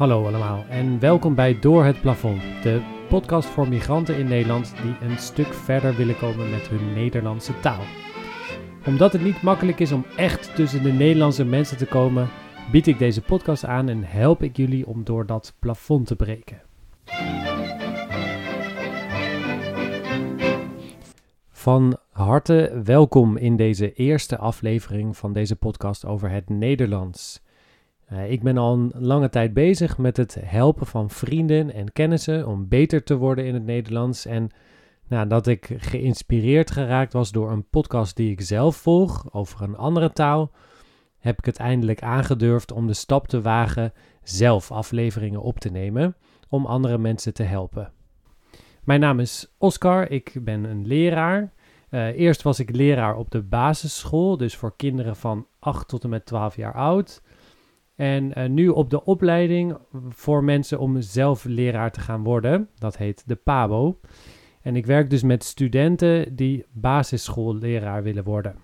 Hallo allemaal en welkom bij Door het Plafond, de podcast voor migranten in Nederland die een stuk verder willen komen met hun Nederlandse taal. Omdat het niet makkelijk is om echt tussen de Nederlandse mensen te komen, bied ik deze podcast aan en help ik jullie om door dat plafond te breken. Van harte welkom in deze eerste aflevering van deze podcast over het Nederlands. Uh, ik ben al een lange tijd bezig met het helpen van vrienden en kennissen om beter te worden in het Nederlands. En nadat ik geïnspireerd geraakt was door een podcast die ik zelf volg over een andere taal, heb ik het eindelijk aangedurfd om de stap te wagen zelf afleveringen op te nemen om andere mensen te helpen. Mijn naam is Oscar, ik ben een leraar. Uh, eerst was ik leraar op de basisschool, dus voor kinderen van 8 tot en met 12 jaar oud. En uh, nu op de opleiding voor mensen om zelf leraar te gaan worden. Dat heet de PABO. En ik werk dus met studenten die basisschoolleraar willen worden.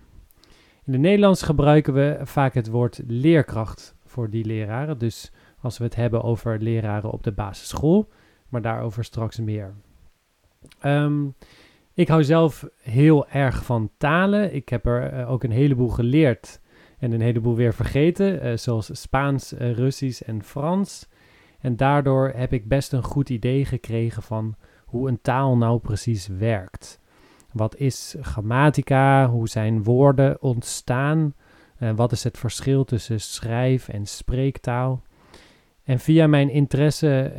In het Nederlands gebruiken we vaak het woord leerkracht voor die leraren. Dus als we het hebben over leraren op de basisschool, maar daarover straks meer. Um, ik hou zelf heel erg van talen. Ik heb er uh, ook een heleboel geleerd en een heleboel weer vergeten, uh, zoals Spaans, uh, Russisch en Frans. En daardoor heb ik best een goed idee gekregen van hoe een taal nou precies werkt. Wat is grammatica? Hoe zijn woorden ontstaan? Uh, wat is het verschil tussen schrijf- en spreektaal? En via mijn interesse,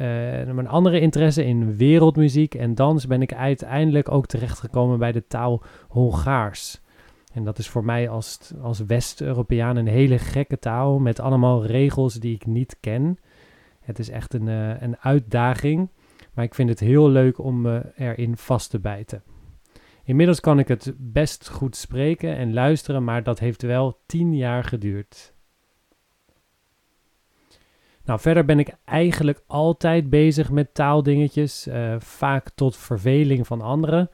mijn andere interesse in wereldmuziek en dans, ben ik uiteindelijk ook terechtgekomen bij de taal Hongaars. En dat is voor mij als, als West-Europeaan een hele gekke taal met allemaal regels die ik niet ken. Het is echt een, uh, een uitdaging, maar ik vind het heel leuk om me erin vast te bijten. Inmiddels kan ik het best goed spreken en luisteren, maar dat heeft wel tien jaar geduurd. Nou, verder ben ik eigenlijk altijd bezig met taaldingetjes, uh, vaak tot verveling van anderen.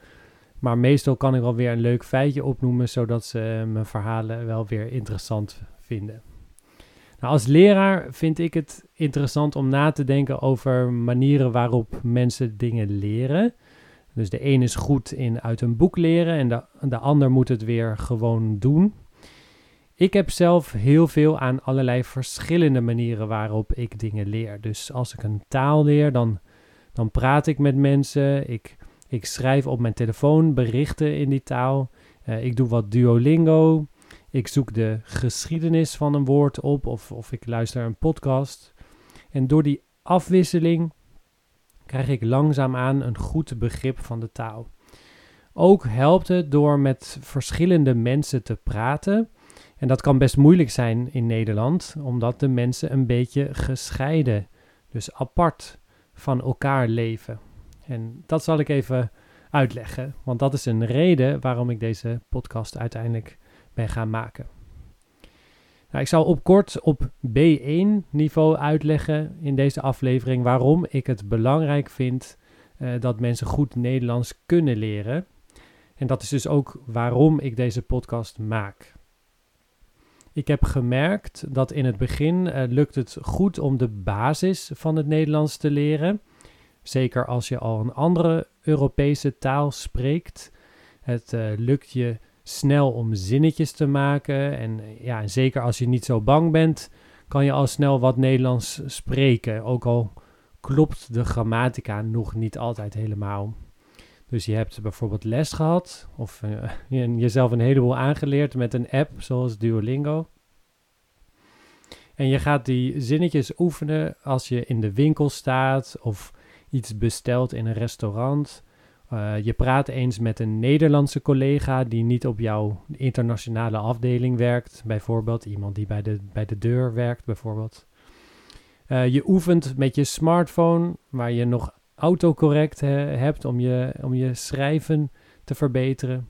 Maar meestal kan ik wel weer een leuk feitje opnoemen, zodat ze mijn verhalen wel weer interessant vinden. Nou, als leraar vind ik het interessant om na te denken over manieren waarop mensen dingen leren. Dus de een is goed in uit een boek leren en de, de ander moet het weer gewoon doen. Ik heb zelf heel veel aan allerlei verschillende manieren waarop ik dingen leer. Dus als ik een taal leer, dan, dan praat ik met mensen. Ik ik schrijf op mijn telefoon berichten in die taal. Uh, ik doe wat Duolingo. Ik zoek de geschiedenis van een woord op of, of ik luister een podcast. En door die afwisseling krijg ik langzaamaan een goed begrip van de taal. Ook helpt het door met verschillende mensen te praten. En dat kan best moeilijk zijn in Nederland, omdat de mensen een beetje gescheiden, dus apart van elkaar leven. En dat zal ik even uitleggen, want dat is een reden waarom ik deze podcast uiteindelijk ben gaan maken. Nou, ik zal op kort op B1 niveau uitleggen in deze aflevering waarom ik het belangrijk vind uh, dat mensen goed Nederlands kunnen leren. En dat is dus ook waarom ik deze podcast maak. Ik heb gemerkt dat in het begin uh, lukt het goed om de basis van het Nederlands te leren. Zeker als je al een andere Europese taal spreekt. Het uh, lukt je snel om zinnetjes te maken. En ja, zeker als je niet zo bang bent, kan je al snel wat Nederlands spreken. Ook al klopt de grammatica nog niet altijd helemaal. Dus je hebt bijvoorbeeld les gehad of uh, jezelf een heleboel aangeleerd met een app zoals Duolingo. En je gaat die zinnetjes oefenen als je in de winkel staat of iets bestelt in een restaurant. Uh, je praat eens met een Nederlandse collega die niet op jouw internationale afdeling werkt, bijvoorbeeld iemand die bij de, bij de deur werkt, bijvoorbeeld. Uh, je oefent met je smartphone, waar je nog autocorrect he, hebt om je, om je schrijven te verbeteren.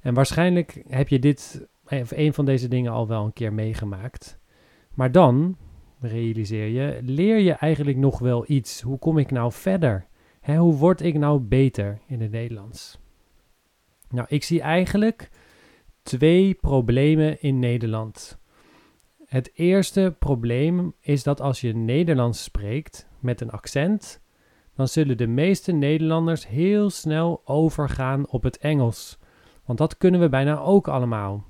En waarschijnlijk heb je dit, of een van deze dingen al wel een keer meegemaakt. Maar dan, realiseer je, leer je eigenlijk nog wel iets. Hoe kom ik nou verder? Hè, hoe word ik nou beter in het Nederlands? Nou, ik zie eigenlijk twee problemen in Nederland. Het eerste probleem is dat als je Nederlands spreekt met een accent, dan zullen de meeste Nederlanders heel snel overgaan op het Engels. Want dat kunnen we bijna ook allemaal.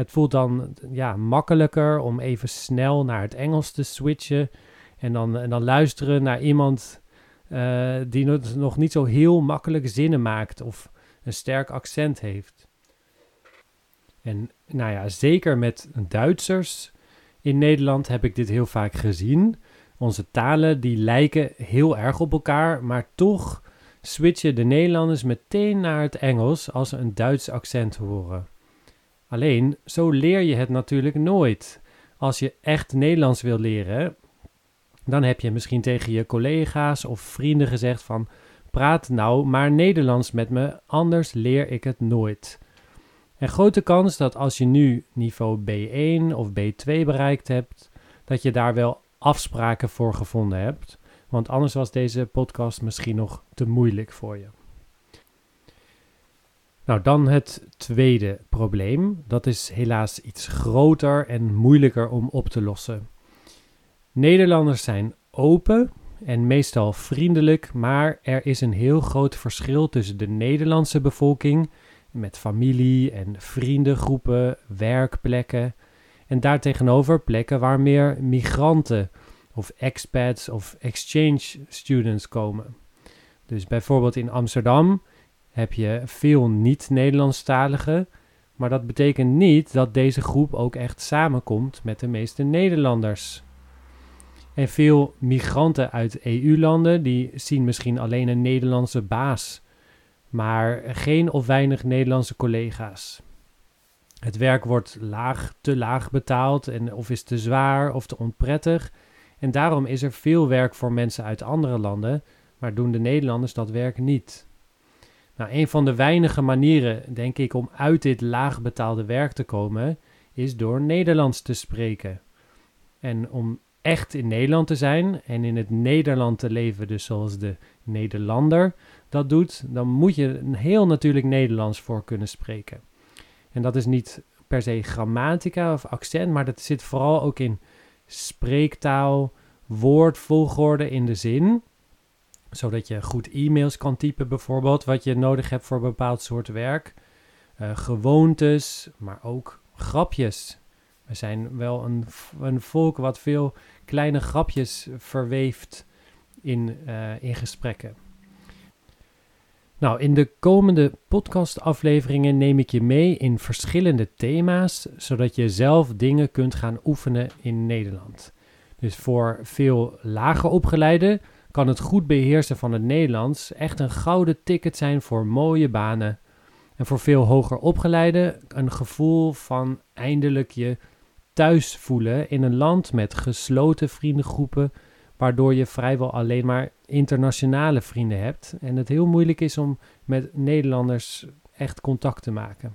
Het voelt dan ja, makkelijker om even snel naar het Engels te switchen en dan, en dan luisteren naar iemand uh, die nog niet zo heel makkelijk zinnen maakt of een sterk accent heeft. En nou ja, zeker met Duitsers in Nederland heb ik dit heel vaak gezien. Onze talen die lijken heel erg op elkaar, maar toch switchen de Nederlanders meteen naar het Engels als ze een Duits accent horen. Alleen, zo leer je het natuurlijk nooit. Als je echt Nederlands wil leren, dan heb je misschien tegen je collega's of vrienden gezegd van praat nou maar Nederlands met me, anders leer ik het nooit. En grote kans dat als je nu niveau B1 of B2 bereikt hebt, dat je daar wel afspraken voor gevonden hebt. Want anders was deze podcast misschien nog te moeilijk voor je. Nou, dan het tweede probleem. Dat is helaas iets groter en moeilijker om op te lossen. Nederlanders zijn open en meestal vriendelijk, maar er is een heel groot verschil tussen de Nederlandse bevolking met familie en vriendengroepen, werkplekken en daartegenover plekken waar meer migranten of expats of exchange students komen. Dus bijvoorbeeld in Amsterdam heb je veel niet-Nederlandstaligen, maar dat betekent niet dat deze groep ook echt samenkomt met de meeste Nederlanders. En veel migranten uit EU-landen die zien misschien alleen een Nederlandse baas, maar geen of weinig Nederlandse collega's. Het werk wordt laag, te laag betaald en of is te zwaar of te onprettig. En daarom is er veel werk voor mensen uit andere landen, maar doen de Nederlanders dat werk niet. Nou, een van de weinige manieren, denk ik, om uit dit laag betaalde werk te komen, is door Nederlands te spreken. En om echt in Nederland te zijn en in het Nederland te leven, dus zoals de Nederlander dat doet, dan moet je een heel natuurlijk Nederlands voor kunnen spreken. En dat is niet per se grammatica of accent, maar dat zit vooral ook in spreektaal, woordvolgorde in de zin. Zodat je goed e-mails kan typen, bijvoorbeeld, wat je nodig hebt voor een bepaald soort werk. Uh, gewoontes, maar ook grapjes. We zijn wel een, een volk wat veel kleine grapjes verweeft in, uh, in gesprekken. Nou, in de komende podcastafleveringen neem ik je mee in verschillende thema's, zodat je zelf dingen kunt gaan oefenen in Nederland. Dus voor veel lager opgeleiden kan het goed beheersen van het Nederlands echt een gouden ticket zijn voor mooie banen. En voor veel hoger opgeleiden een gevoel van eindelijk je thuis voelen in een land met gesloten vriendengroepen, waardoor je vrijwel alleen maar internationale vrienden hebt en het heel moeilijk is om met Nederlanders echt contact te maken.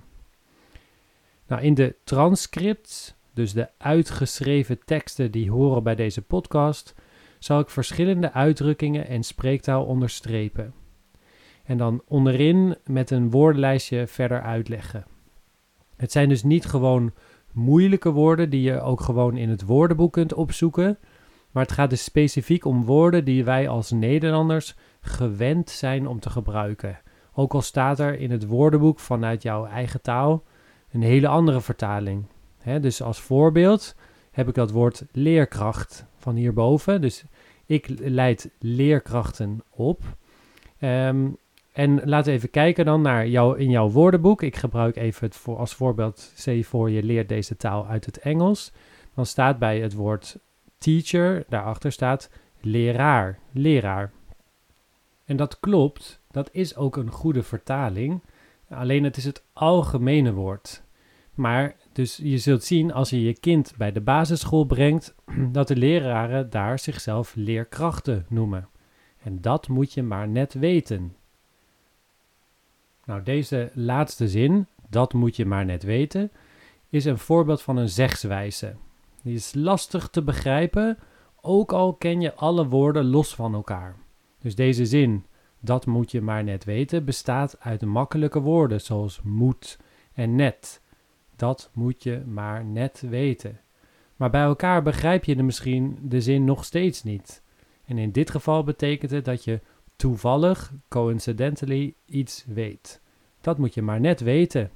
Nou, in de transcripts, dus de uitgeschreven teksten die horen bij deze podcast, zal ik verschillende uitdrukkingen en spreektaal onderstrepen. En dan onderin met een woordenlijstje verder uitleggen. Het zijn dus niet gewoon moeilijke woorden die je ook gewoon in het woordenboek kunt opzoeken. Maar het gaat dus specifiek om woorden die wij als Nederlanders gewend zijn om te gebruiken. Ook al staat er in het woordenboek vanuit jouw eigen taal een hele andere vertaling. dus als voorbeeld heb ik dat woord leerkracht van hierboven. Dus ik leid leerkrachten op. Um, en laten we even kijken dan naar jou, in jouw woordenboek. Ik gebruik even het voor, als voorbeeld, je voor je leert deze taal uit het Engels. Dan staat bij het woord teacher, daarachter staat leraar, leraar. En dat klopt, dat is ook een goede vertaling. Alleen het is het algemene woord. Maar dus je zult zien als je je kind bij de basisschool brengt, dat de leraren daar zichzelf leerkrachten noemen. En dat moet je maar net weten. Nou, deze laatste zin, dat moet je maar net weten, is een voorbeeld van een zegswijze. Die is lastig te begrijpen, ook al ken je alle woorden los van elkaar. Dus deze zin, dat moet je maar net weten, bestaat uit makkelijke woorden zoals moet en net. Dat moet je maar net weten. Maar bij elkaar begrijp je de misschien de zin nog steeds niet. En in dit geval betekent het dat je toevallig, coincidentally, iets weet. Dat moet je maar net weten.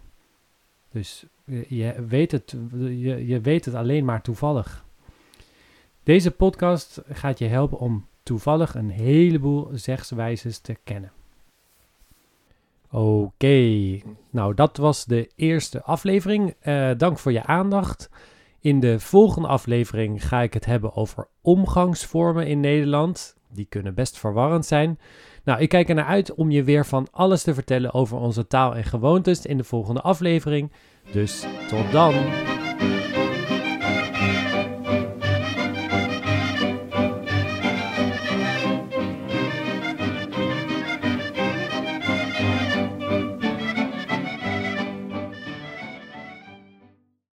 Dus je weet het, je, je weet het alleen maar toevallig. Deze podcast gaat je helpen om toevallig een heleboel zegswijzes te kennen. Oké, nou dat was de eerste aflevering. Uh, dank voor je aandacht. In de volgende aflevering ga ik het hebben over omgangsvormen in Nederland. Die kunnen best verwarrend zijn. Nou, ik kijk er naar uit om je weer van alles te vertellen over onze taal en gewoontes in de volgende aflevering. Dus tot dan!